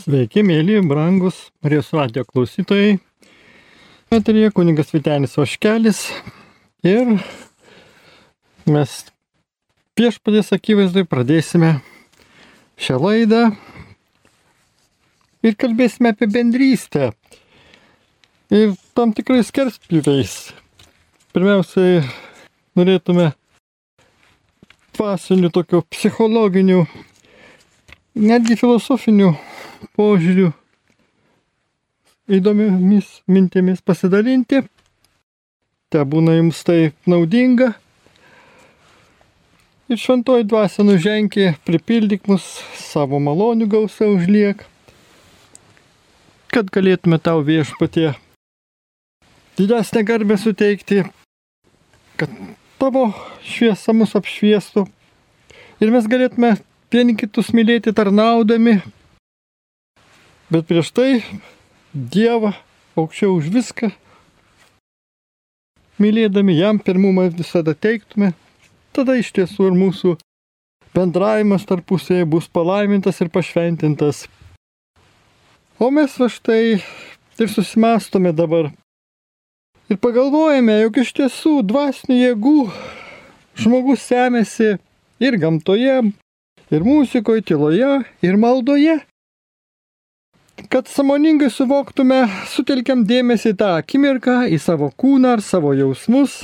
Sveiki, mėly, brangus Marijos radio klausytojai. Eterija kuningas Vitenis Vaškelis. Ir mes viešpadės akivaizdai pradėsime šią laidą ir kalbėsime apie bendrystę. Ir tam tikrais kerspjūviais. Pirmiausiai norėtume dvasinių tokių psichologinių, netgi filosofinių požiūrių įdomiomis mintimis pasidalinti. Te būna jums tai naudinga. Ir šventoji dvasia nuženkė, pripildyk mus savo malonių gausą užliek, kad galėtume tau viešpatie didesnę garbę suteikti, kad tavo šviesa mus apšviestų ir mes galėtume vieni kitus mylėti tarnaudami, bet prieš tai Dievą aukščiau už viską, mylėdami jam pirmumą visada teiktume, tada iš tiesų ir mūsų bendravimas tarpusėje bus palaimintas ir pašventintas. O mes va štai ir susimastome dabar ir pagalvojame, jog iš tiesų dvasinių jėgų žmogus semėsi ir gamtoje, ir muzikoje, tyloje, ir maldoje kad samoningai suvoktume, sutelkiam dėmesį tą akimirką į savo kūną ar savo jausmus.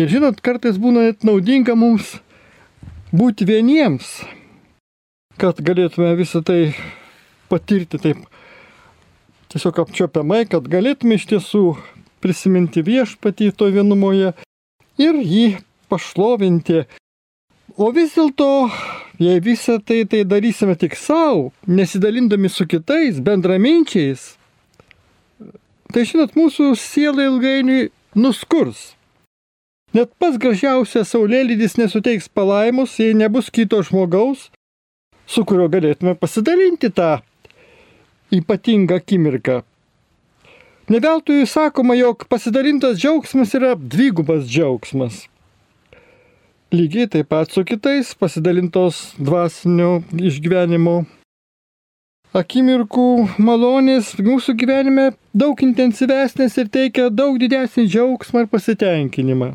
Ir žinot, kartais būna net naudinga mums būti vieniems, kad galėtume visą tai patirti taip tiesiog apčiopiamai, kad galėtume iš tiesų prisiminti viešpatį to vienumoje ir jį pašlovinti. O vis dėlto Jei visą tai, tai darysime tik savo, nesidalindami su kitais, bendraminčiais, tai žinot, mūsų siela ilgainiui nuskurs. Net pats gražiausias saulėlydis nesuteiks palaimus, jei nebus kito žmogaus, su kuriuo galėtume pasidalinti tą ypatingą akimirką. Neveltui sakoma, jog pasidalintas džiaugsmas yra dvigubas džiaugsmas lygiai taip pat su kitais pasidalintos dvasinio išgyvenimo akimirkų malonės mūsų gyvenime daug intensyvesnės ir teikia daug didesnį džiaugsmą ir pasitenkinimą.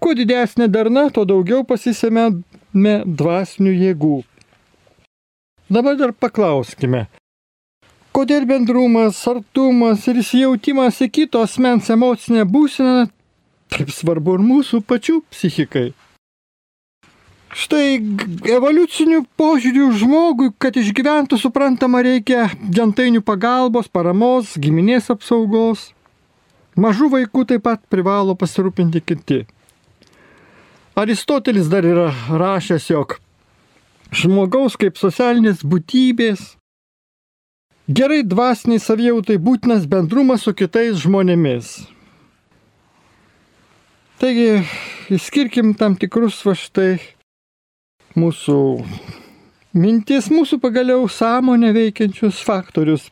Kuo didesnė darna, tuo daugiau pasisėmėme dvasinių jėgų. Dabar dar paklauskime, kodėl bendrumas, artumas ir įsijautimas į kito asmens emocinę būseną taip svarbu ir mūsų pačių psichikai. Štai evoliucinių požiūrių žmogui, kad išgyventų suprantama reikia gentainių pagalbos, paramos, giminės apsaugos. Mažų vaikų taip pat privalo pasirūpinti kiti. Aristotelis dar yra rašęs, jog žmogaus kaip socialinės būtybės gerai dvasiniai savijautai būtinas bendrumas su kitais žmonėmis. Taigi, išskirkim tam tikrus va štai mūsų mintis, mūsų pagaliau sąmonę veikiančius faktorius.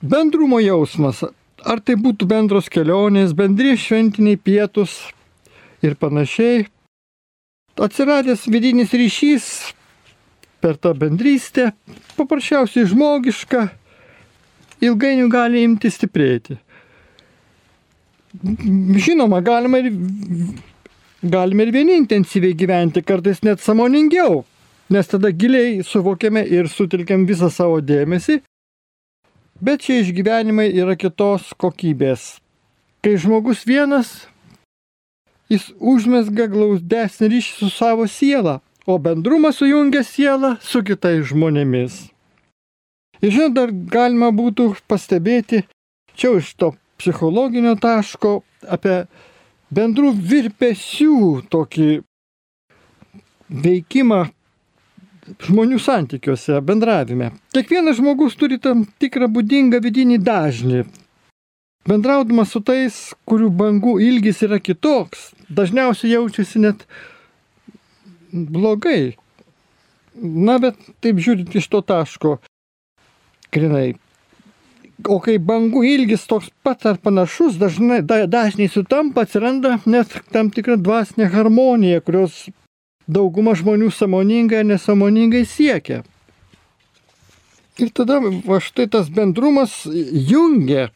Bendrumo jausmas, ar tai būtų bendros kelionės, bendri šventiniai pietus ir panašiai. Atsiradęs vidinis ryšys per tą bendrystę, paprasčiausiai žmogiška, ilgainiui gali imti stiprėti. Žinoma, galima ir, galime ir vieni intensyviai gyventi, kartais net samoningiau, nes tada giliai suvokiame ir sutelkiam visą savo dėmesį, bet šie išgyvenimai yra kitos kokybės. Kai žmogus vienas, jis užmesga glausdesnį ryšį su savo siela, o bendrumas sujungia sielą su kitais žmonėmis. Ir žinot, dar galima būtų pastebėti, čia iš to psichologinio taško, apie bendrų virpesių tokį veikimą žmonių santykiuose, bendravime. Kiekvienas žmogus turi tam tikrą būdingą vidinį dažnį. Bendraudamas su tais, kurių bangų ilgis yra kitoks, dažniausiai jaučiasi net blogai. Na, bet taip žiūrint iš to taško, grinai O kai bangų ilgis toks pat ar panašus, dažnai, da, dažnai sutampa, atsiranda net tam tikra dvasinė harmonija, kurios dauguma žmonių samoningai ar nesamoningai siekia. Ir tada va štai tas bendrumas jungia.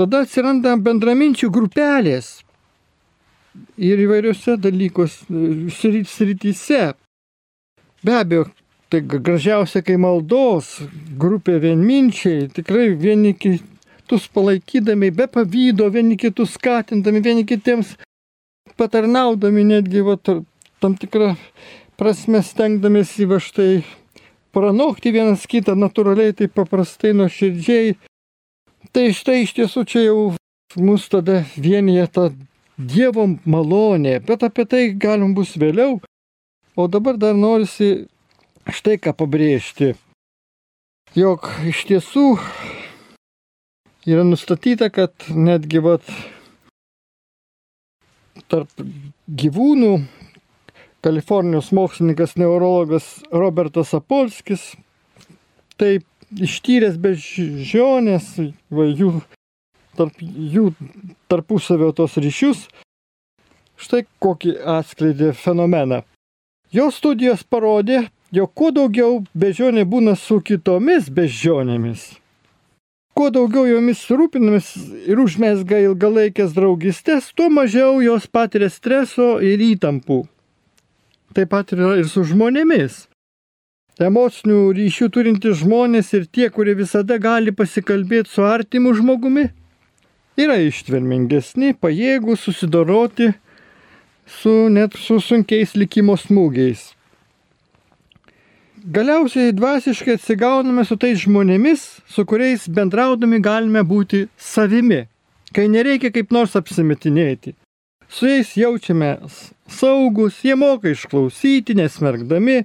Tada atsiranda bendraminčių grupelės. Ir įvairiuose dalykuose, srityse. Be abejo, tai gražiausia, kai maldos grupė vienminčiai, tikrai vieni kitus palaikydami, be pavydo, vieni kitus skatindami, vieni kitiems patarnaudami, netgi va, tam tikrą prasme stengdamėsi va štai pranokti vienas kitą natūraliai, taip paprastai, nuoširdžiai. Tai štai iš tiesų čia jau mus tada vienyje ta Dievo malonė, bet apie tai galim bus vėliau. O dabar dar norisi štai ką pabrėžti, jog iš tiesų yra nustatyta, kad netgi vat tarp gyvūnų Kalifornijos mokslininkas neurologas Robertas Apolskis taip ištyręs bežionės, va, jų, tarp, jų tarpusavio tos ryšius, štai kokį atskleidė fenomeną. Jo studijos parodė, jog kuo daugiau bežionė būna su kitomis bežionėmis, kuo daugiau jomis rūpinamis ir užmesga ilgalaikės draugystės, tuo mažiau jos patiria streso ir įtampų taip pat yra ir su žmonėmis. Emocinių ryšių turintys žmonės ir tie, kurie visada gali pasikalbėti su artimu žmogumi, yra ištvermingesni, pajėgų susidoroti su net su sunkiais likimo smūgiais. Galiausiai dvasiškai atsigauname su tais žmonėmis, su kuriais bendraudami galime būti savimi, kai nereikia kaip nors apsimetinėti. Su jais jaučiame saugus, jie moka išklausyti, nesmergdami,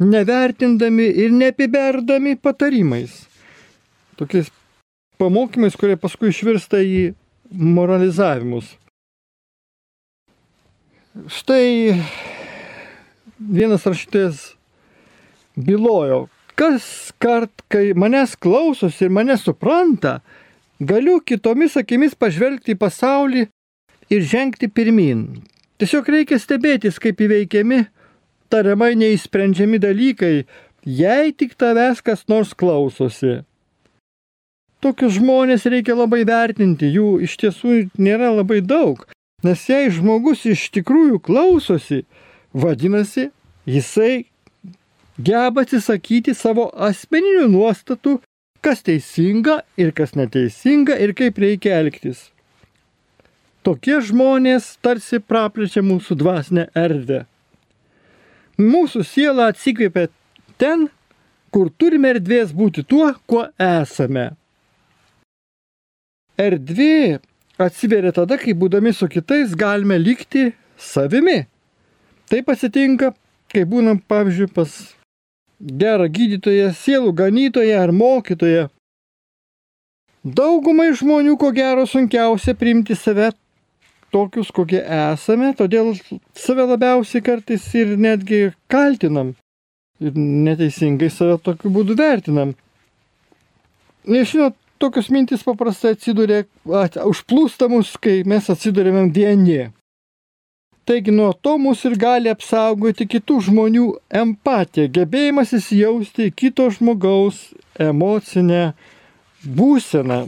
nevertindami ir neapiberdami patarimais. Tokiais pamokymais, kurie paskui išvirsta į moralizavimus. Štai vienas rašytojas bylojo, kas kart, kai manęs klausosi ir mane supranta, galiu kitomis akimis pažvelgti į pasaulį ir žengti pirmin. Tiesiog reikia stebėtis, kaip įveikiami tariamai neįsprendžiami dalykai, jei tik tavęs kas nors klausosi. Tokius žmonės reikia labai vertinti, jų iš tiesų nėra labai daug, nes jei žmogus iš tikrųjų klausosi, vadinasi, jisai geba atsisakyti savo asmeninių nuostatų, kas teisinga ir kas neteisinga ir kaip reikia elgtis. Tokie žmonės tarsi praplečia mūsų dvasinę erdvę. Mūsų siela atsikvėpia ten, kur turime erdvės būti tuo, kuo esame. Erdvė atsiveria tada, kai būdami su kitais galime likti savimi. Tai pasitinka, kai būnam, pavyzdžiui, pas gerą gydytoją, sielų ganytoją ar mokytoją. Daugumai žmonių, ko gero, sunkiausia priimti save tokius, kokie esame, todėl save labiausiai kartais ir netgi kaltinam. Ir neteisingai save tokiu būdu vertinam. Nežinot, tokios mintis paprastai atsiduria, užplūsta mus, kai mes atsidurėme vieni. Taigi nuo to mus ir gali apsaugoti kitų žmonių empatija, gebėjimas įsijausti į kito žmogaus emocinę būseną,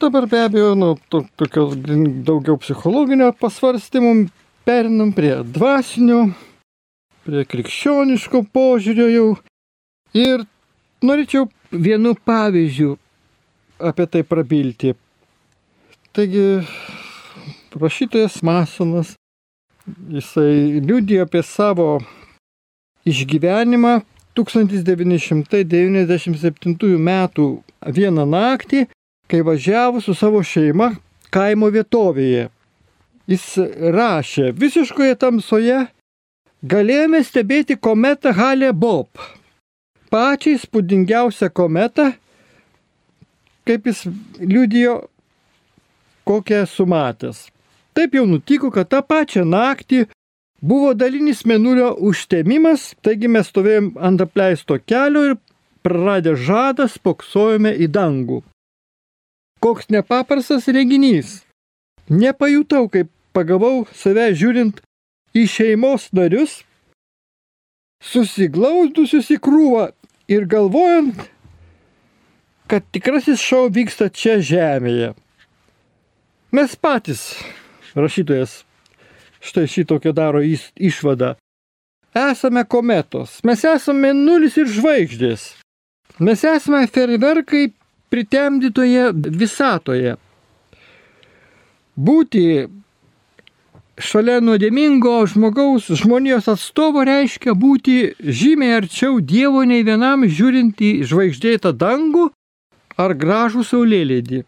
Dabar be abejo, nu, to, tokios daugiau psichologinio pasvarstymų, perinam prie dvasinio, prie krikščioniško požiūrio jau. Ir norėčiau vienu pavyzdžiu apie tai prabilti. Taigi, rašytojas Masonas, jisai liūdėjo apie savo išgyvenimą 1997 m. vieną naktį, kai važiavo su savo šeima kaimo vietovėje. Jis rašė, visiškoje tamsoje galėjome stebėti kometą Halė Bob. Pačią įspūdingiausią kometą, kaip jis liudijo, kokią sumatęs. Taip jau nutiko, kad tą pačią naktį buvo dalinis menulio užtemimas, taigi mes stovėjom ant apleisto kelio ir praradę žadą spoksojome į dangų. Koks nepaprastas reginys. Nepajutau, kaip pagavau save žiūrint į šeimos narius, susiglaudusius į krūvą ir galvojant, kad tikrasis šau vyksta čia žemėje. Mes patys, rašytojas, štai šitokią daro išvadą. Esame kometos, mes esame nulis ir žvaigždės. Mes esame ferverkai pritemdytoje visatoje. Būti šalia nuodėmingo žmogaus, žmonijos atstovo reiškia būti žymiai arčiau Dievo nei vienam žiūrint į žvaigždėtą dangų ar gražų saulėlydį.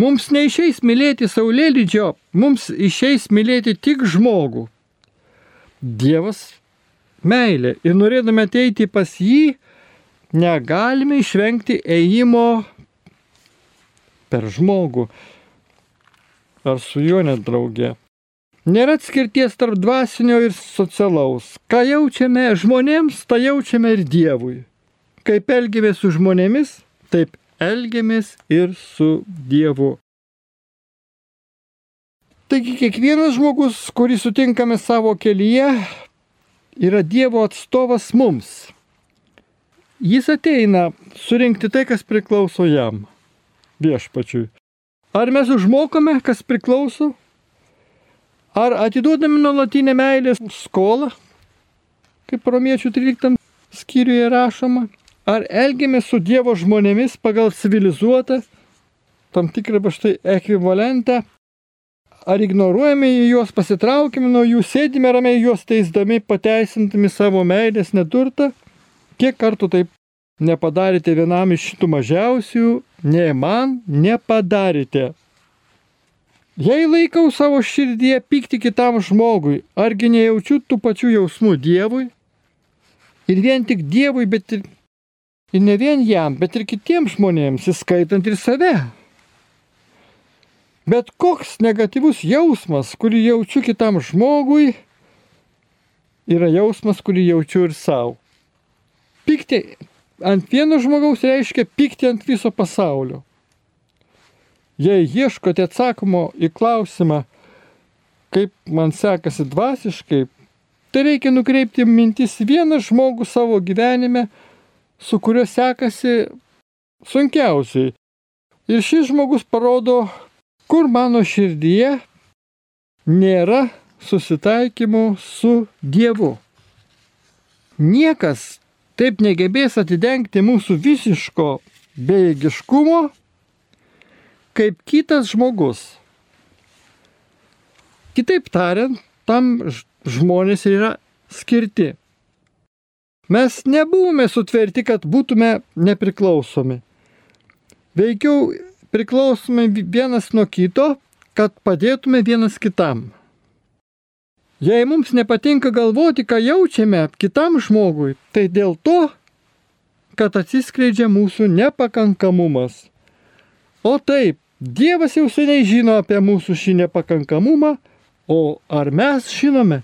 Mums neišeis mylėti saulėlydžio, mums išeis mylėti tik žmogų. Dievas meilė ir norėdami ateiti pas jį, negalime išvengti ėjimo per žmogų ar su juo net draugė. Nėra atskirties tarp dvasinio ir socialaus. Ką jaučiame žmonėms, tą jaučiame ir Dievui. Kaip elgiamės su žmonėmis, taip elgiamės ir su Dievu. Taigi kiekvienas žmogus, kurį sutinkame savo kelyje, yra Dievo atstovas mums. Jis ateina surinkti tai, kas priklauso jam, viešpačiui. Ar mes užmokame, kas priklauso? Ar atiduodami nuolatinę meilę skolą, kaip romiečių 13 skyriuje rašoma? Ar elgiamės su Dievo žmonėmis pagal civilizuotą, tam tikrą štai ekvivalentą? Ar ignoruojame juos, pasitraukime nuo jų, sėdime ramiai juos teisdami, pateisintami savo meilės neturtą? Kiek kartų taip nepadarėte vienam iš šitų mažiausių, nei man nepadarėte. Jei laikau savo širdyje pykti kitam žmogui, argi nejaučiu tų pačių jausmų Dievui? Ir vien tik Dievui, bet ir, ir ne vien jam, bet ir kitiems žmonėms, įskaitant ir save. Bet koks negatyvus jausmas, kurį jaučiu kitam žmogui, yra jausmas, kurį jaučiu ir savo. Pykti ant vieno žmogaus reiškia pykti ant viso pasaulio. Jei ieškote atsakymo į klausimą, kaip man sekasi dvasiškai, tai reikia nukreipti mintis vieną žmogų savo gyvenime, su kuriuo sekasi sunkiausiai. Ir šis žmogus parodo, kur mano širdyje nėra susitaikymo su Dievu. Niekas taip negebės atidengti mūsų visiško bejėgiškumo, kaip kitas žmogus. Kitaip tariant, tam žmonės yra skirti. Mes nebuvome sutverti, kad būtume nepriklausomi. Veikiau priklausome vienas nuo kito, kad padėtume vienas kitam. Jei mums nepatinka galvoti, ką jaučiame kitam žmogui, tai dėl to, kad atsiskleidžia mūsų nepakankamumas. O taip, Dievas jau seniai žino apie mūsų šį nepakankamumą, o ar mes žinome?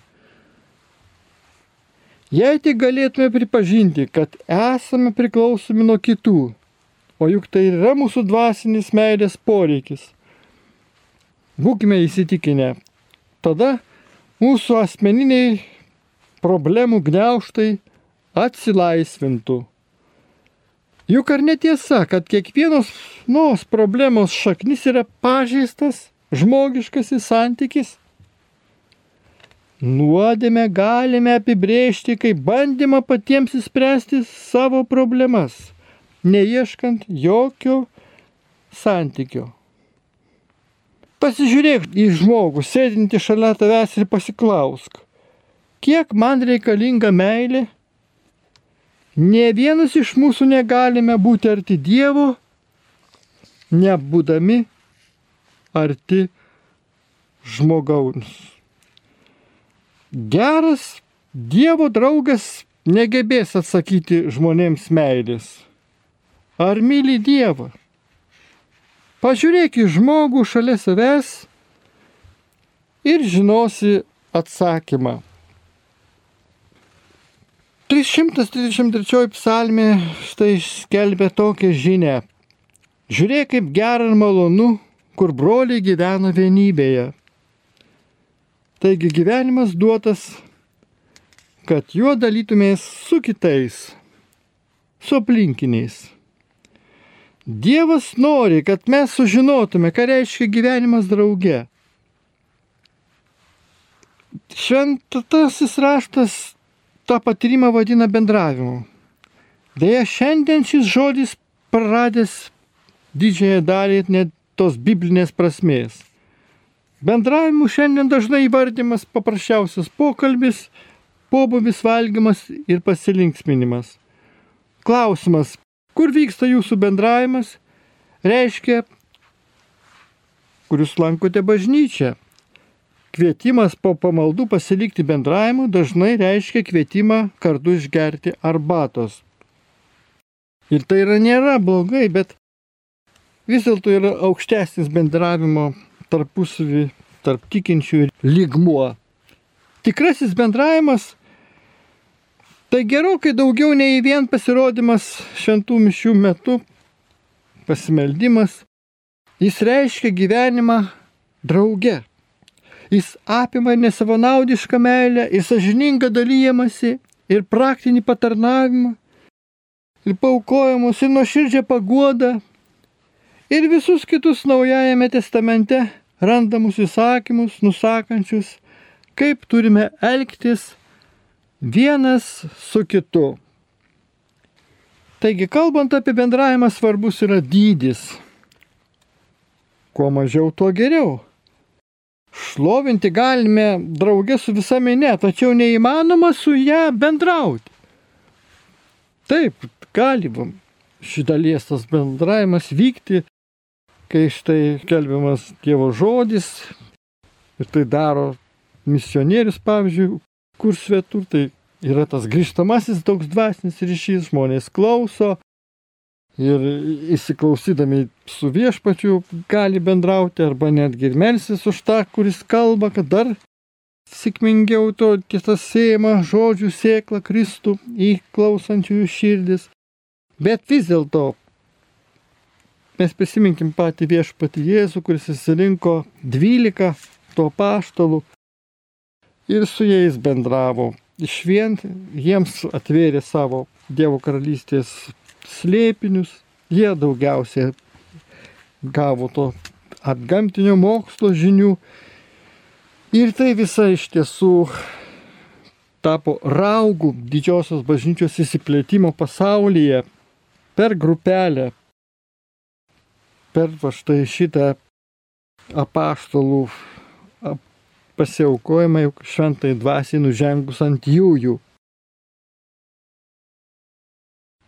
Jei tik galėtume pripažinti, kad esame priklausomi nuo kitų, o juk tai yra mūsų dvasinis meilės poreikis, būkime įsitikinę, tada mūsų asmeniniai problemų gneuštai atsilaisvintų. Juk ar netiesa, kad kiekvienos nuos problemos šaknis yra pažeistas žmogiškasis santykis? Nuodėmę galime apibrėžti kaip bandymą patiems įspręsti savo problemas, neieškant jokio santykio. Pasižiūrėk į žmogų, sėdinti šalia tavęs ir pasiklausk, kiek man reikalinga meilė? Ne vienas iš mūsų negalime būti arti Dievo, nebūdami arti žmogaus. Geras Dievo draugas negebės atsakyti žmonėms meilės. Ar myli Dievą? Pažiūrėk į žmogų šalia savęs ir žinosi atsakymą. 333 psalmė štai skelbia tokią žinę. Žiūrėk, kaip gera ir malonu, kur broliai gyvena vienybėje. Taigi gyvenimas duotas, kad juo dalytumės su kitais, su aplinkiniais. Dievas nori, kad mes sužinotume, ką reiškia gyvenimas drauge. Šventasis raštas tą patyrimą vadina bendravimu. Deja, šiandien šis žodis praradęs didžiąją dalį net tos biblinės prasmės. Bendravimu šiandien dažnai įvardymas paprasčiausias pokalbis, pobūvis valgymas ir pasilinksminimas. Klausimas, kur vyksta jūsų bendravimas, reiškia, kur jūs lankote bažnyčią. Kvietimas po pamaldų pasilikti bendravimu dažnai reiškia kvietimą kartu išgerti arbatos. Ir tai yra nėra blogai, bet vis dėlto yra aukštesnis bendravimo tarpusavį, tarp tikinčių lygmuo. Tikrasis bendravimas tai gerokai daugiau nei vien pasirodymas šventų mišių metu, pasimeldimas. Jis reiškia gyvenimą drauge. Jis apima nesavanaudišką meilę, ir sažiningą dalyjimąsi, ir praktinį patarnavimą, ir paukojimus, ir nuoširdžią paguodą, ir visus kitus naujajame testamente randamus įsakymus, nusakančius, kaip turime elgtis vienas su kitu. Taigi, kalbant apie bendravimą, svarbus yra dydis. Kuo mažiau, tuo geriau. Šlovinti galime draugė su visa minė, tačiau neįmanoma su ją bendrauti. Taip, gali šitalies tas bendravimas vykti, kai štai kelbiamas Dievo žodis ir tai daro misionierius, pavyzdžiui, kur svetur, tai yra tas grįžtamasis toks dvasinis ryšys, žmonės klauso, ir įsiklausydami su viešpačiu gali bendrauti arba netgi ir melsis už tą, kuris kalba, kad dar sėkmingiau to tiesą sėjama žodžių sėkla kristų į klausančiųjų širdis. Bet vis dėlto mes prisiminkim patį viešpatį Jėzų, kuris įsirinko 12 to paštalų ir su jais bendravo. Iš vien jiems atvėrė savo Dievo karalystės slėpinius. Jie daugiausiai gavo to atgamtinio mokslo žinių. Ir tai visa iš tiesų tapo raugų didžiosios bažnyčios įsiplėtimo pasaulyje per grupelę, per va štai šitą apaštalų pasiaukojimą šventai dvasiai nužengus ant jųjų.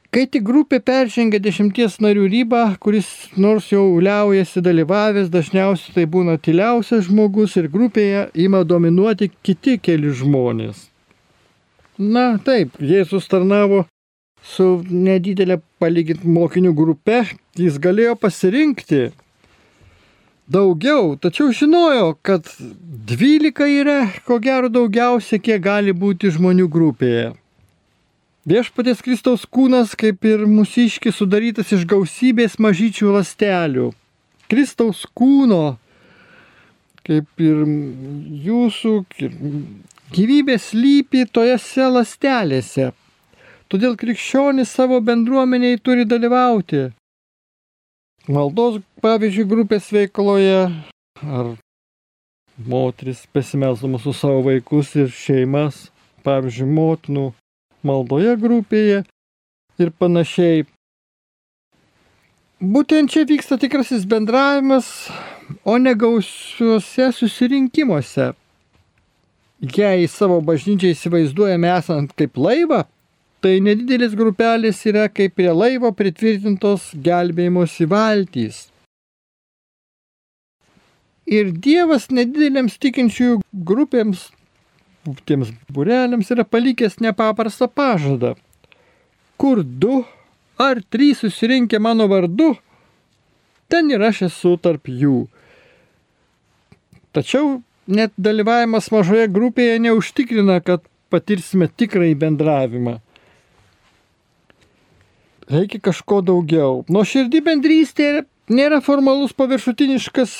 Kai tik grupė peržengia dešimties narių ribą, kuris nors jau liaujasi dalyvavęs, dažniausiai tai būna tyliausias žmogus ir grupėje ima dominuoti kiti keli žmonės. Na taip, Jėzus tarnavo su nedidelė palyginti mokinių grupe, jis galėjo pasirinkti daugiau, tačiau žinojo, kad 12 yra ko gero daugiausia, kiek gali būti žmonių grupėje. Viešpatės Kristaus kūnas, kaip ir mūsiškis, sudarytas iš gausybės mažyčių lastelių. Kristaus kūno, kaip ir jūsų gyvybės lypi tojose lastelėse. Todėl krikščionis savo bendruomeniai turi dalyvauti. Maldos, pavyzdžiui, grupės veikloje ar moteris pasimelsdamas su savo vaikus ir šeimas, pavyzdžiui, motinų maldoje grupėje ir panašiai. Būtent čia vyksta tikrasis bendravimas, o ne gausiuose susirinkimuose. Jei savo bažnyčią įsivaizduojame esant kaip laivą, tai nedidelis grupelės yra kaip prie laivo pritvirtintos gelbėjimosi valtys. Ir Dievas nedidelėms tikinčiųjų grupėms tiems bureliams yra palikęs nepaprastą pažadą. Kur du ar trys susirinkę mano vardu, ten ir aš esu tarp jų. Tačiau net dalyvavimas mažoje grupėje neužtikrina, kad patirsime tikrai bendravimą. Reikia kažko daugiau. Nuo širdį bendrystė nėra formalus paviršutiniškas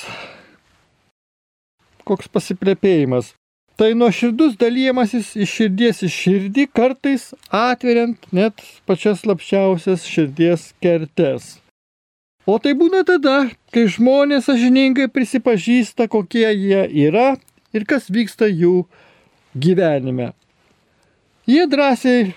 koks pasiplėpėjimas. Tai nuoširdus dalymasis iš širdies į širdį, kartais atveriant net pačias lapščiausias širdies kertes. O tai būna tada, kai žmonės sažiningai prisipažįsta, kokie jie yra ir kas vyksta jų gyvenime. Jie drąsiai,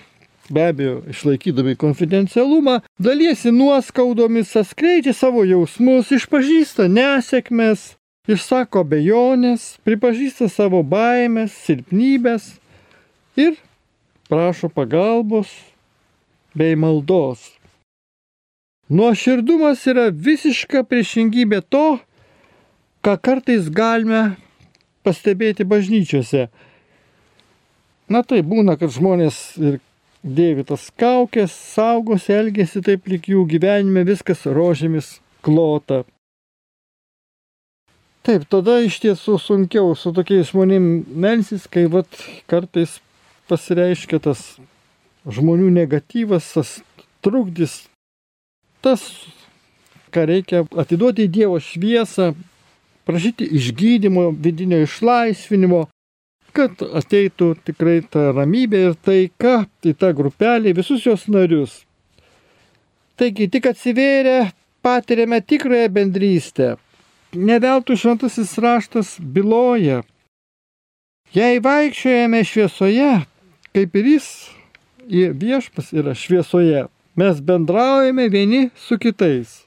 be abejo, išlaikydami konfidencialumą, dalysi nuoskaudomis, atskleidžia savo jausmus, išpažįsta nesėkmes, išsako bejonės, pripažįsta savo baimės, silpnybės ir prašo pagalbos bei maldos. Nuoširdumas yra visiška priešingybė to, ką kartais galime pastebėti bažnyčiose. Na tai būna, kad žmonės ir dėvi tas kaukės, saugos, elgesi taip, lyg jų gyvenime viskas rožėmis klota. Taip, tada iš tiesų sunkiau su tokiais žmonėm melsis, kai vat kartais pasireiškia tas žmonių negatyvas, tas trukdis, tas, ką reikia atiduoti į Dievo šviesą, prašyti išgydymo, vidinio išlaisvinimo, kad ateitų tikrai ta ramybė ir taika į tą grupelį, visus jos narius. Taigi tik atsivėrę patiriame tikrąją bendrystę, neveltui šventasis raštas byloja. Jei vaikščiojame šviesoje, kaip ir jis, viešpas yra šviesoje, mes bendraujame vieni su kitais.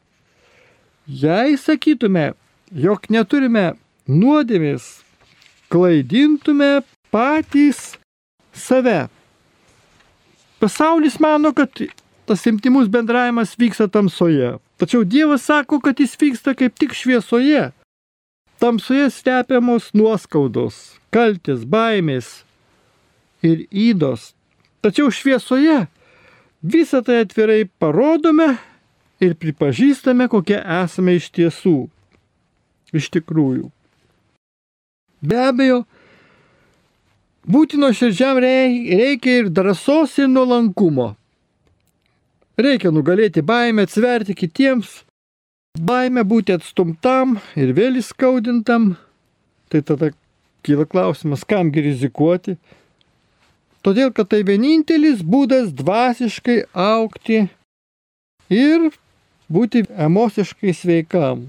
Jei sakytume, jog neturime nuodėmės, klaidintume patys save. Pasaulis mano, kad tas intimus bendravimas vyksta tamsoje. Tačiau Dievas sako, kad jis vyksta kaip tik šviesoje. Tamsoje stepiamos nuoskaudos, kaltis, baimės ir įdos. Tačiau šviesoje visą tai atvirai parodome ir pripažįstame, kokie esame iš tiesų. Iš tikrųjų. Be abejo, būtino širdžiam reikia ir drąsos ir nuolankumo. Reikia nugalėti baimę, atsiverti kitiems, baimę būti atstumtam ir vėl įskaudintam. Tai tada kyla klausimas, kamgi rizikuoti. Todėl, kad tai vienintelis būdas dvasiškai aukti ir būti emociškai sveikam.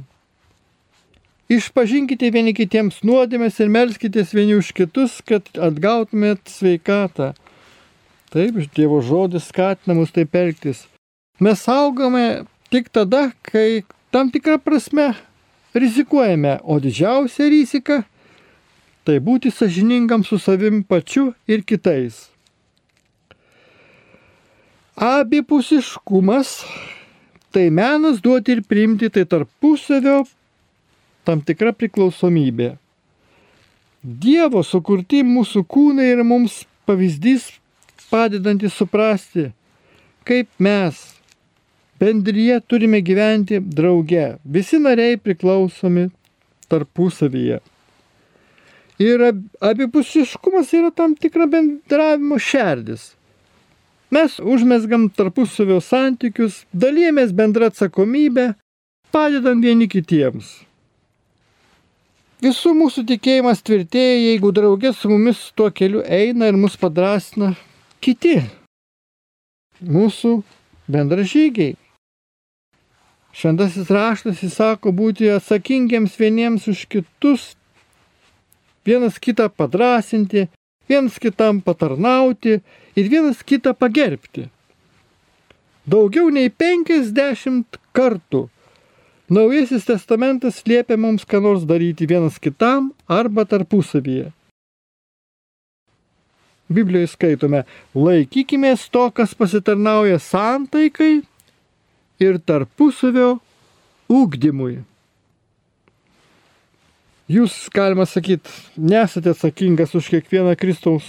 Išpažinkite vieni kitiems nuodėmės ir melskitės vieni už kitus, kad atgautumėt sveikatą. Taip, Dievo žodis skatina mus taip elgtis. Mes augame tik tada, kai tam tikrą prasme rizikuojame, o didžiausia rizika tai būti sažiningam su savim pačiu ir kitais. Abipusiškumas tai menas duoti ir priimti, tai tarpusavio tam tikra priklausomybė. Dievo sukurti mūsų kūnai yra mums pavyzdys padedantis suprasti, kaip mes Bendryje turime gyventi drauge. Visi nariai priklausomi tarpusavyje. Ir abipusiškumas yra tam tikra bendravimo šerdis. Mes užmesgam tarpusavio santykius, dalyjamės bendrą atsakomybę, padedam vieni kitiems. Visų mūsų tikėjimas tvirtėja, jeigu draugė su mumis tuo keliu eina ir mus padrasina kiti mūsų bendražygiai. Šventasis raštas įsako būti atsakingiams vieniems už kitus, vienas kitą padrasinti, vienas kitam patarnauti ir vienas kitą pagerbti. Daugiau nei 50 kartų Naujasis testamentas liepia mums ką nors daryti vienas kitam arba tarpusavyje. Biblijoje skaitome, laikykime to, kas pasitarnauja santaikai ir tarpusavio ūkdymui. Jūs, galima sakyti, nesate atsakingas už kiekvieną Kristaus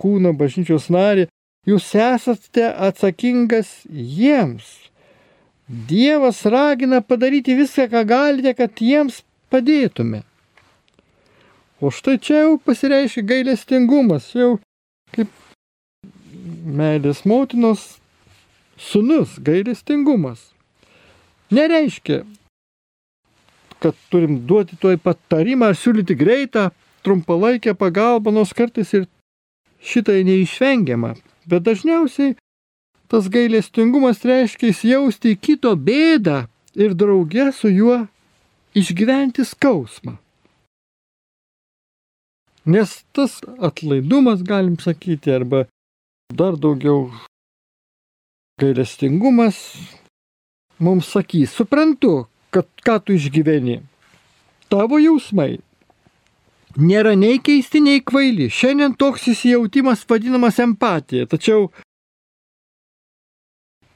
kūno bažnyčios narį, jūs esate atsakingas jiems. Dievas ragina padaryti viską, ką galite, kad jiems padėtume. O štai čia jau pasireiškia gailestingumas, jau kaip meilės motinos Sūnus gailestingumas. Nereiškia, kad turim duoti toj patarimą ar siūlyti greitą trumpalaikė pagalba, nors kartais ir šitai neišvengiama. Bet dažniausiai tas gailestingumas reiškia įsijausti į kito bėdą ir draugė su juo išgyventi skausmą. Nes tas atlaidumas, galim sakyti, arba dar daugiau gailestingumas mums sakys, suprantu, kad ką tu išgyveni. Tavo jausmai nėra nei keisti, nei kvaili. Šiandien toks įsijautimas vadinamas empatija. Tačiau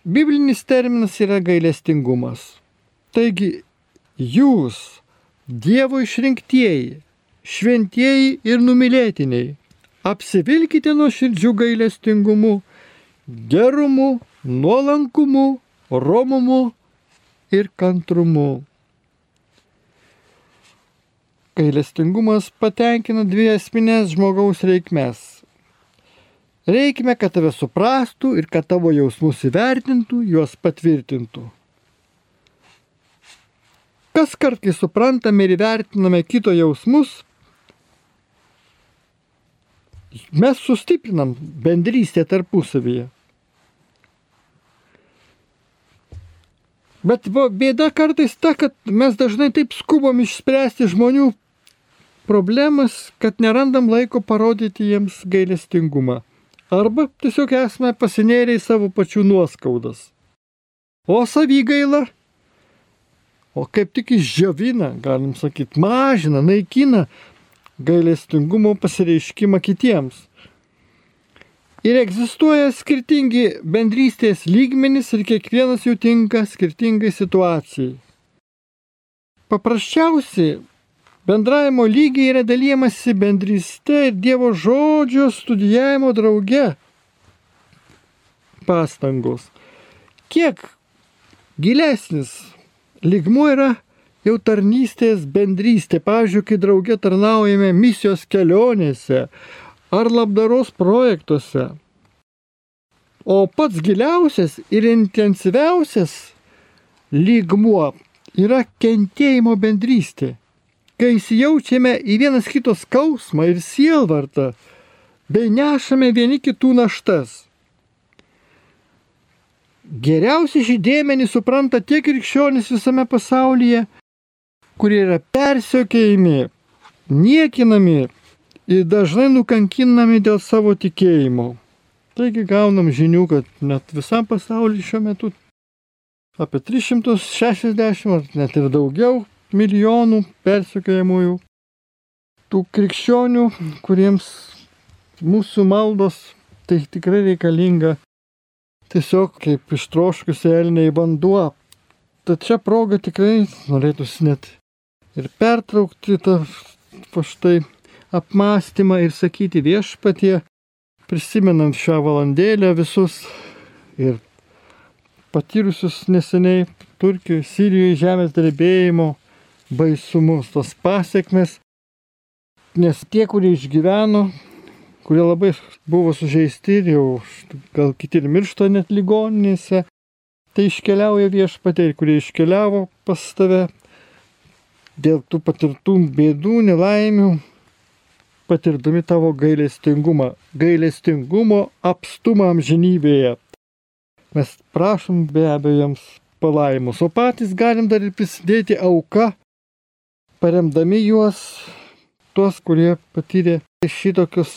biblinis terminas yra gailestingumas. Taigi jūs, Dievo išrinktieji, šventieji ir numylėtiniai, apsivilkite nuo širdžių gailestingumu, gerumu, nuolankumu, romumu ir kantrumu. Gailestingumas patenkina dvi esminės žmogaus reikmes. Reikime, kad tave suprastų ir kad tavo jausmus įvertintų, juos patvirtintų. Kas kart, kai suprantame ir įvertiname kito jausmus, mes sustiprinam bendrystę tarpusavyje. Bet bėda kartais ta, kad mes dažnai taip skubom išspręsti žmonių problemas, kad nerandam laiko parodyti jiems gailestingumą. Arba tiesiog esame pasinėrę į savo pačių nuoskaudas. O savygaila o kaip tik išdžiovina, galim sakyti, mažina, naikina gailestingumo pasireiškimą kitiems. Ir egzistuoja skirtingi bendrystės lygmenys ir kiekvienas jų tinka skirtingai situacijai. Paprasčiausiai bendravimo lygiai yra dalyjamasi bendrystė ir Dievo žodžio studijavimo drauge pastangos. Kiek gilesnis Lygmuo yra jau tarnystės bendrystė. Pavyzdžiui, kai draugė tarnaujame misijos kelionėse ar labdaros projektuose. O pats giliausias ir intensyviausias lygmuo yra kentėjimo bendrystė. Kai įsijaučiame į vienas kito skausmą ir sielvartą, bei nešame vieni kitų naštas. Geriausiai šį dėmenį supranta tie krikščionys visame pasaulyje, kurie yra persiokėjami, niekinami ir dažnai nukankinami dėl savo tikėjimo. Taigi gaunam žinių, kad net visam pasaulyje šiuo metu apie 360 ar net ir daugiau milijonų persiokėjimųjų tų krikščionių, kuriems mūsų maldos tai tikrai reikalinga tiesiog kaip ištroškusi elniai vanduo. Tad čia proga tikrai norėtųsi net ir pertraukti tą štai apmąstymą ir sakyti viešpatie, prisimenant šią valandėlę visus ir patyrusius neseniai Turkijoje, Sirijoje žemės drebėjimo baisumus, tos pasiekmes, nes tie, kurie išgyveno, kurie labai buvo sužeisti ir jau gal kiti ir miršta net ligoninėse, tai iškeliauja viešpatė ir kurie iškeliavo pas tave dėl tų patirtų bėdų, nelaimių, patirdami tavo gailestingumą, gailestingumo apstumą amžinybėje. Mes prašom be abejo jiems palaimus, o patys galim dar ir prisidėti auka, paremdami juos, tuos, kurie patyrė šitokius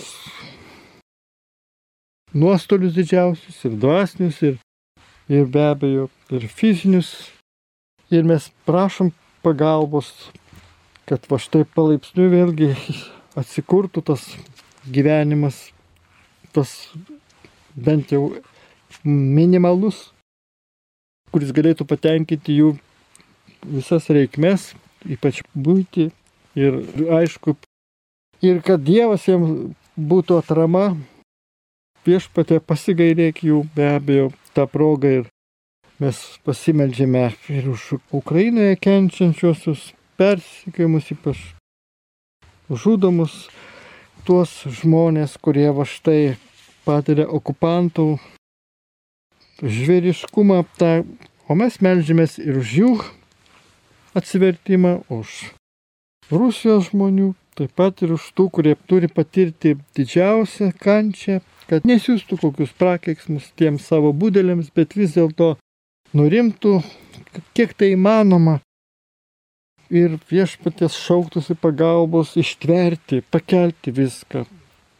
nuostolius didžiausius ir dvasinius, ir, ir be abejo, ir fizinius. Ir mes prašom pagalbos, kad va štai palaipsniui vėlgi atsikurtų tas gyvenimas, tas bent jau minimalus, kuris galėtų patenkinti jų visas reikmes, ypač būti ir aišku, ir kad Dievas jiems būtų atrama viešpatė pasigailėk jų be abejo tą progą ir mes pasimeldžiame ir už Ukrainoje kenčiančiosius persikėjimus, ypač žudomus tuos žmonės, kurie va štai patiria okupantų žvėriškumą, tą, o mes melžiamės ir už jų atsivertimą, už Rusijos žmonių taip pat ir už tų, kurie turi patirti didžiausią kančią, kad nesiūstų kokius prakeiksmus tiems savo būdėliams, bet vis dėlto nurimtų, kiek tai įmanoma. Ir viešpatės šauktųsi pagalbos ištverti, pakelti viską.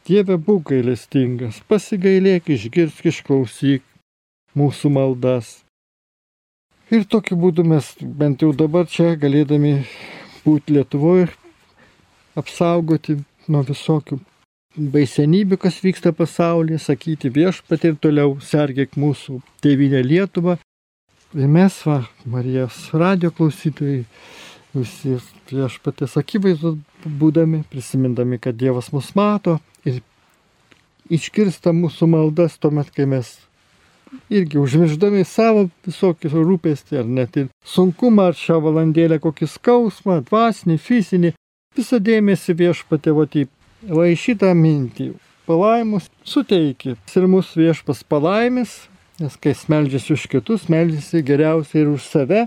Dieve būk gailestingas, pasigailėk, išgirsk, išklausyk mūsų maldas. Ir tokiu būdu mes bent jau dabar čia galėdami būti Lietuvoje, apsaugoti nuo visokių baisenybių, kas vyksta pasaulyje, sakyti viešpatį ir toliau sergėk mūsų tėvynę Lietuvą. Ir mes, va, Marijos radio klausytojai, visi viešpatės akivaizdus būdami, prisimindami, kad Dievas mus mato ir iškirsta mūsų maldas tuomet, kai mes irgi užmirždami savo visokius rūpestį ar net ir sunkumą ar šią valandėlę kokį skausmą, dvasinį, fizinį, visą dėmesį viešpatė vatį, va į šitą mintį. Palaimus suteiki ir mūsų viešpas palaimis, nes kai meldžiasi už kitus, meldžiasi geriausiai ir už save.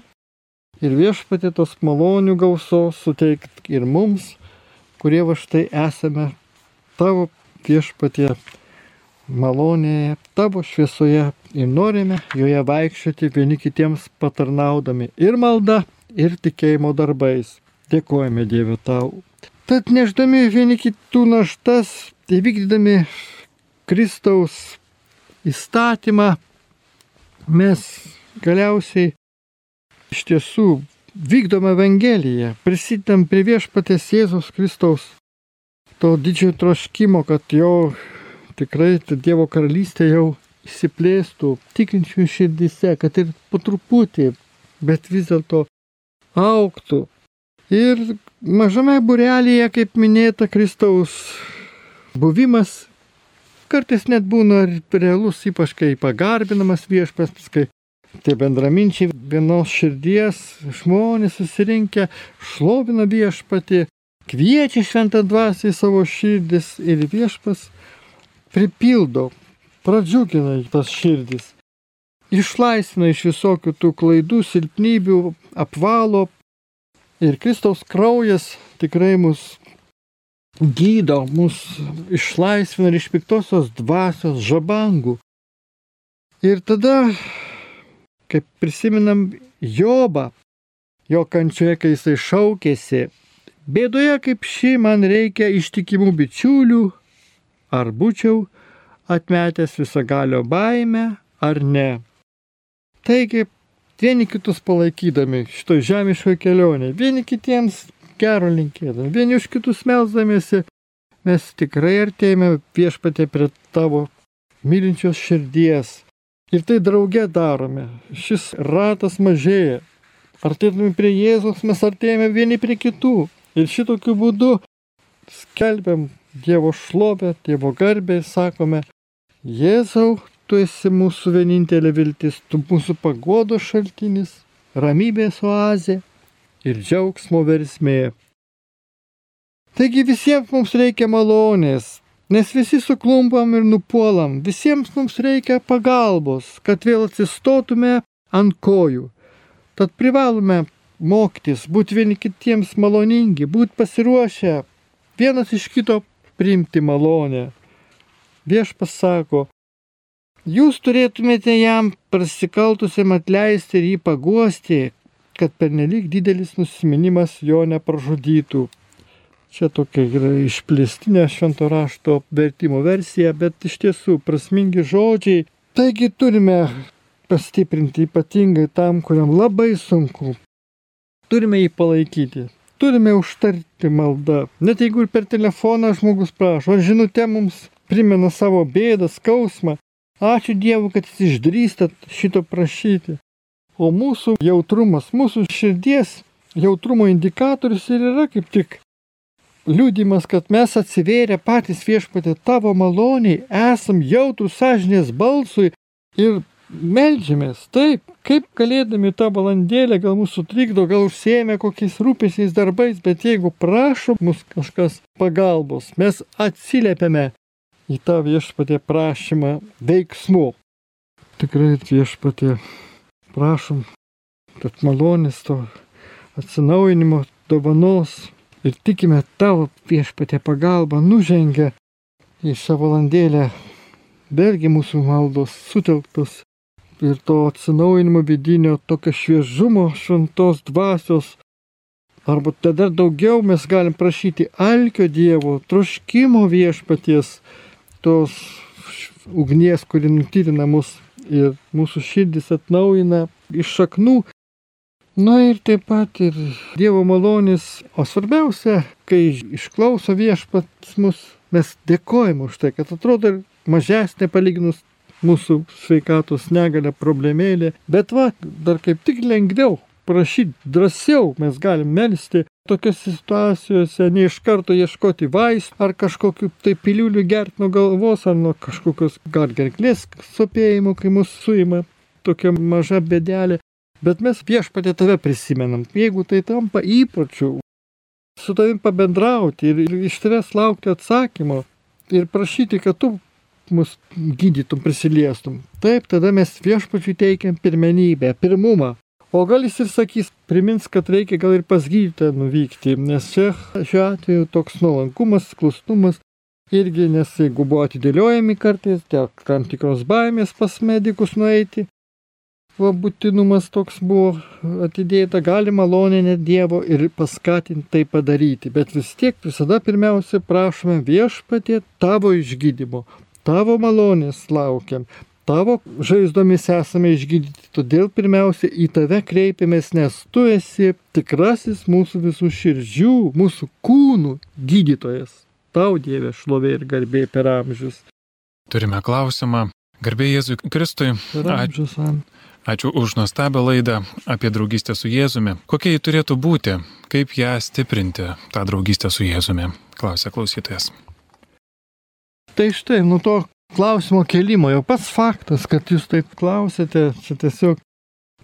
Ir viešpatė tos malonių gausos suteikti ir mums, kurie va štai esame tavo viešpatė malonėje, tavo šviesoje ir norime joje vaikščioti vieni kitiems patarnaudami ir malda, ir tikėjimo darbais. Dėkojame Dieve tau. Tad neždami vieni kitų naštas, įvykdydami Kristaus įstatymą, mes galiausiai iš tiesų vykdom Evangeliją, prisidedam prie viešpatės Jėzus Kristaus to didžiojo troškimo, kad jo tikrai Dievo karalystė jau įsiplėstų tikinčių širdise, kad ir po truputį, bet vis dėlto auktų. Ir mažame burelėje, kaip minėta, Kristaus buvimas kartais net būna realus, ypač kai pagarbinamas viešpas, kai tie bendraminčiai vienos širdies žmonės susirinkę šlovina viešpatį, kviečia šventą dvasį į savo širdis ir viešpas pripildo, pradžiugina tas širdis, išlaisvina iš visokių tų klaidų, silpnybių, apvalo ir Kristaus kraujas tikrai mus gydo, mus išlaisvina iš piktosios dvasios žabangų. Ir tada, kaip prisiminam Jobą, jo kančioje, kai jisai šaukėsi, bėdoje kaip ši man reikia ištikimų bičiulių, ar būčiau atmetęs visagalio baimę ar ne. Taigi, vieni kitus palaikydami šito žemiško kelionė, vieni kitiems gero linkėdami, vieni už kitus melzdamėsi, mes tikrai artėjame viešpatė prie tavo mylinčios širdies. Ir tai drauge darome. Šis ratas mažėja. Artėdami prie Jėzus mes artėjame vieni prie kitų. Ir šitokiu būdu skelbiam Dievo šlovę, Dievo garbę ir sakome, Jėzau, tu esi mūsų vienintelė viltis, tu mūsų pagodo šaltinis, ramybės oazė ir džiaugsmo versmė. Taigi visiems mums reikia malonės, nes visi suklumpam ir nupuolam, visiems mums reikia pagalbos, kad vėl atsistotume ant kojų. Tad privalome mokytis, būti vieni kitiems maloningi, būti pasiruošę vienas iš kito priimti malonę. Viešpas sako, jūs turėtumėte jam prasikaltusiam atleisti ir jį paguosti, kad pernelyg didelis nusiminimas jo nepražudytų. Čia tokia yra išplėstinė švento rašto vertimo versija, bet iš tiesų prasmingi žodžiai. Taigi turime pastiprinti ypatingai tam, kuriam labai sunku. Turime jį palaikyti turime užtarti maldą. Net jeigu ir per telefoną žmogus prašo, ar žinutė mums primena savo bėdą, skausmą. Ačiū Dievui, kad jis išdrįstat šito prašyti. O mūsų jautrumas, mūsų širdies jautrumo indikatorius ir yra kaip tik liūdimas, kad mes atsivėrę patys viešpatė tavo maloniai, esam jautrus sąžinės balsui ir Meldžiamės, taip, kaip galėdami tą valandėlę gal mūsų trikdo, gal užsiemė kokiais rūpesiais darbais, bet jeigu prašo mus kažkas pagalbos, mes atsiliepiame į tą viešpatę prašymą veiksmų. Tikrai viešpatė prašom, kad malonės to atsinaujinimo dovanos ir tikime tavo viešpatė pagalba nužengia į šią valandėlę. Vėlgi mūsų maldos sutelktos ir to atsinaujinimo vidinio, tokio šviežumo, šventos dvasios. Arba tada daugiau mes galim prašyti alkio Dievo, troškimo viešpaties, tos ugnies, kuri nutyrina mus ir mūsų širdis atnaujina iš šaknų Na ir taip pat ir Dievo malonės, o svarbiausia, kai išklauso viešpats mus, mes dėkojame už tai, kad atrodo mažesnė palyginus mūsų sveikatos negalę problemėlė, bet va, dar kaip tik lengviau prašyti, drąsiau mes galim melstį tokiose situacijose, ne iš karto ieškoti vaistų ar kažkokiu tai piliulių gert nuo galvos ar nuo kažkokios gal gerklės sopėjimo, kai mus suima tokia maža bedelė, Bet mes viešpatė tave prisimenam. Jeigu tai tampa įpročiu, su tavim pabendrauti ir iš tavęs laukti atsakymo ir prašyti, kad tu mus gydytum, prisiliestum. Taip, tada mes viešpačiui teikiam pirmenybę, pirmumą. O gal jis ir sakys, primins, kad reikia gal ir pas gydytoją nuvykti, nes čia šiuo atveju toks nuolankumas, klusnumas irgi, nes jeigu buvo atidėliojami kartais, dėl tam tikros baimės pas medikus nueiti, va, būtinumas toks buvo atidėta, gali maloninė Dievo ir paskatinti tai padaryti. Bet vis tiek visada pirmiausia prašome viešpatie tavo išgydymo, tavo malonės laukiam. Tavo žaizdomis esame išgydyti, todėl pirmiausia į tave kreipiamės, nes tu esi tikrasis mūsų visų širdžių, mūsų kūnų gydytojas. Tau Dieve šlovė ir garbė per amžius. Turime klausimą. Garbė Jėzui Kristui. Per amžius. Ačiū. Už nuostabią laidą apie draugystę su Jėzumi. Kokia ji turėtų būti, kaip ją stiprinti, tą draugystę su Jėzumi, klausė klausytojas. Tai štai, nuo to klausimo kelimo jau pats faktas, kad jūs taip klausėte, čia tiesiog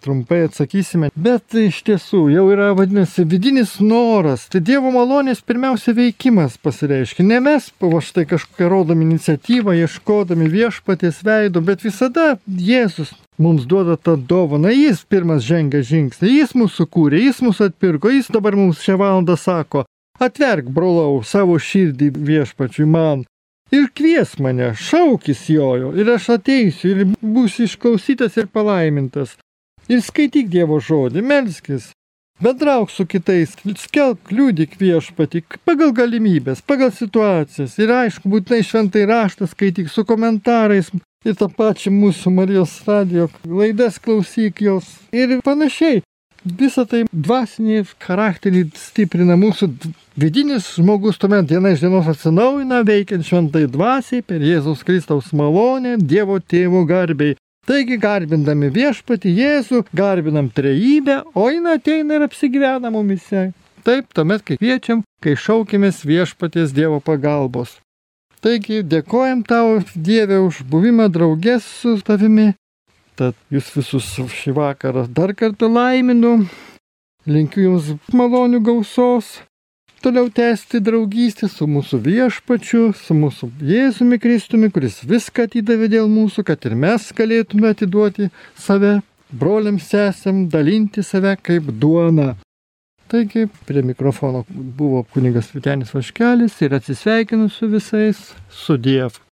trumpai atsakysime. Bet iš tiesų jau yra vadinasi vidinis noras. Tai Dievo malonės pirmiausia veikimas pasireiškia. Ne mes va štai kažkokią rodom iniciatyvą, ieškodami viešpatės veido, bet visada Jėzus mums duoda tą dovaną. Jis pirmas žengia žingsnį, jis mūsų kūrė, jis mūsų atpirko, jis dabar mums šią valandą sako, atverk, brolau, savo širdį viešpačiui man. Ir kvies mane, šaukis jojo, ir aš ateisiu, ir būsiu išklausytas ir palaimintas. Ir skaityk Dievo žodį, melskis, bendrauk su kitais, skelk liūdik viešpatį pagal galimybės, pagal situacijas. Ir aišku, būtinai šventai raštą skaityk su komentarais ir tą pačią mūsų Marijos radio laidas klausyk jos. Ir panašiai. Visą tai dvasinį charakterį stiprina mūsų vidinis žmogus, tuomet diena iš dienos atsinaujina, veikiant šventai dvasiai per Jėzaus Kristaus malonę, Dievo tėvo garbiai. Taigi garbindami viešpati Jėzų, garbinam trejybę, o jin ateina ir apsigyvena mumise. Taip, tuomet, kai kviečiam, kai šaukimės viešpaties Dievo pagalbos. Taigi dėkojam tau, Dieve, už buvimą draugės su tavimi. Tad jūs visus šį vakarą dar kartą laiminu. Linkiu jums malonių gausos toliau tęsti draugystę su mūsų viešpačiu, su mūsų Jėzumi Kristumi, kuris viską atidavė dėl mūsų, kad ir mes galėtume atiduoti save broliams sesėm, dalinti save kaip duona. Taigi prie mikrofono buvo kunigas Vitenis Vaškelis ir atsisveikinu su visais, su Dievu.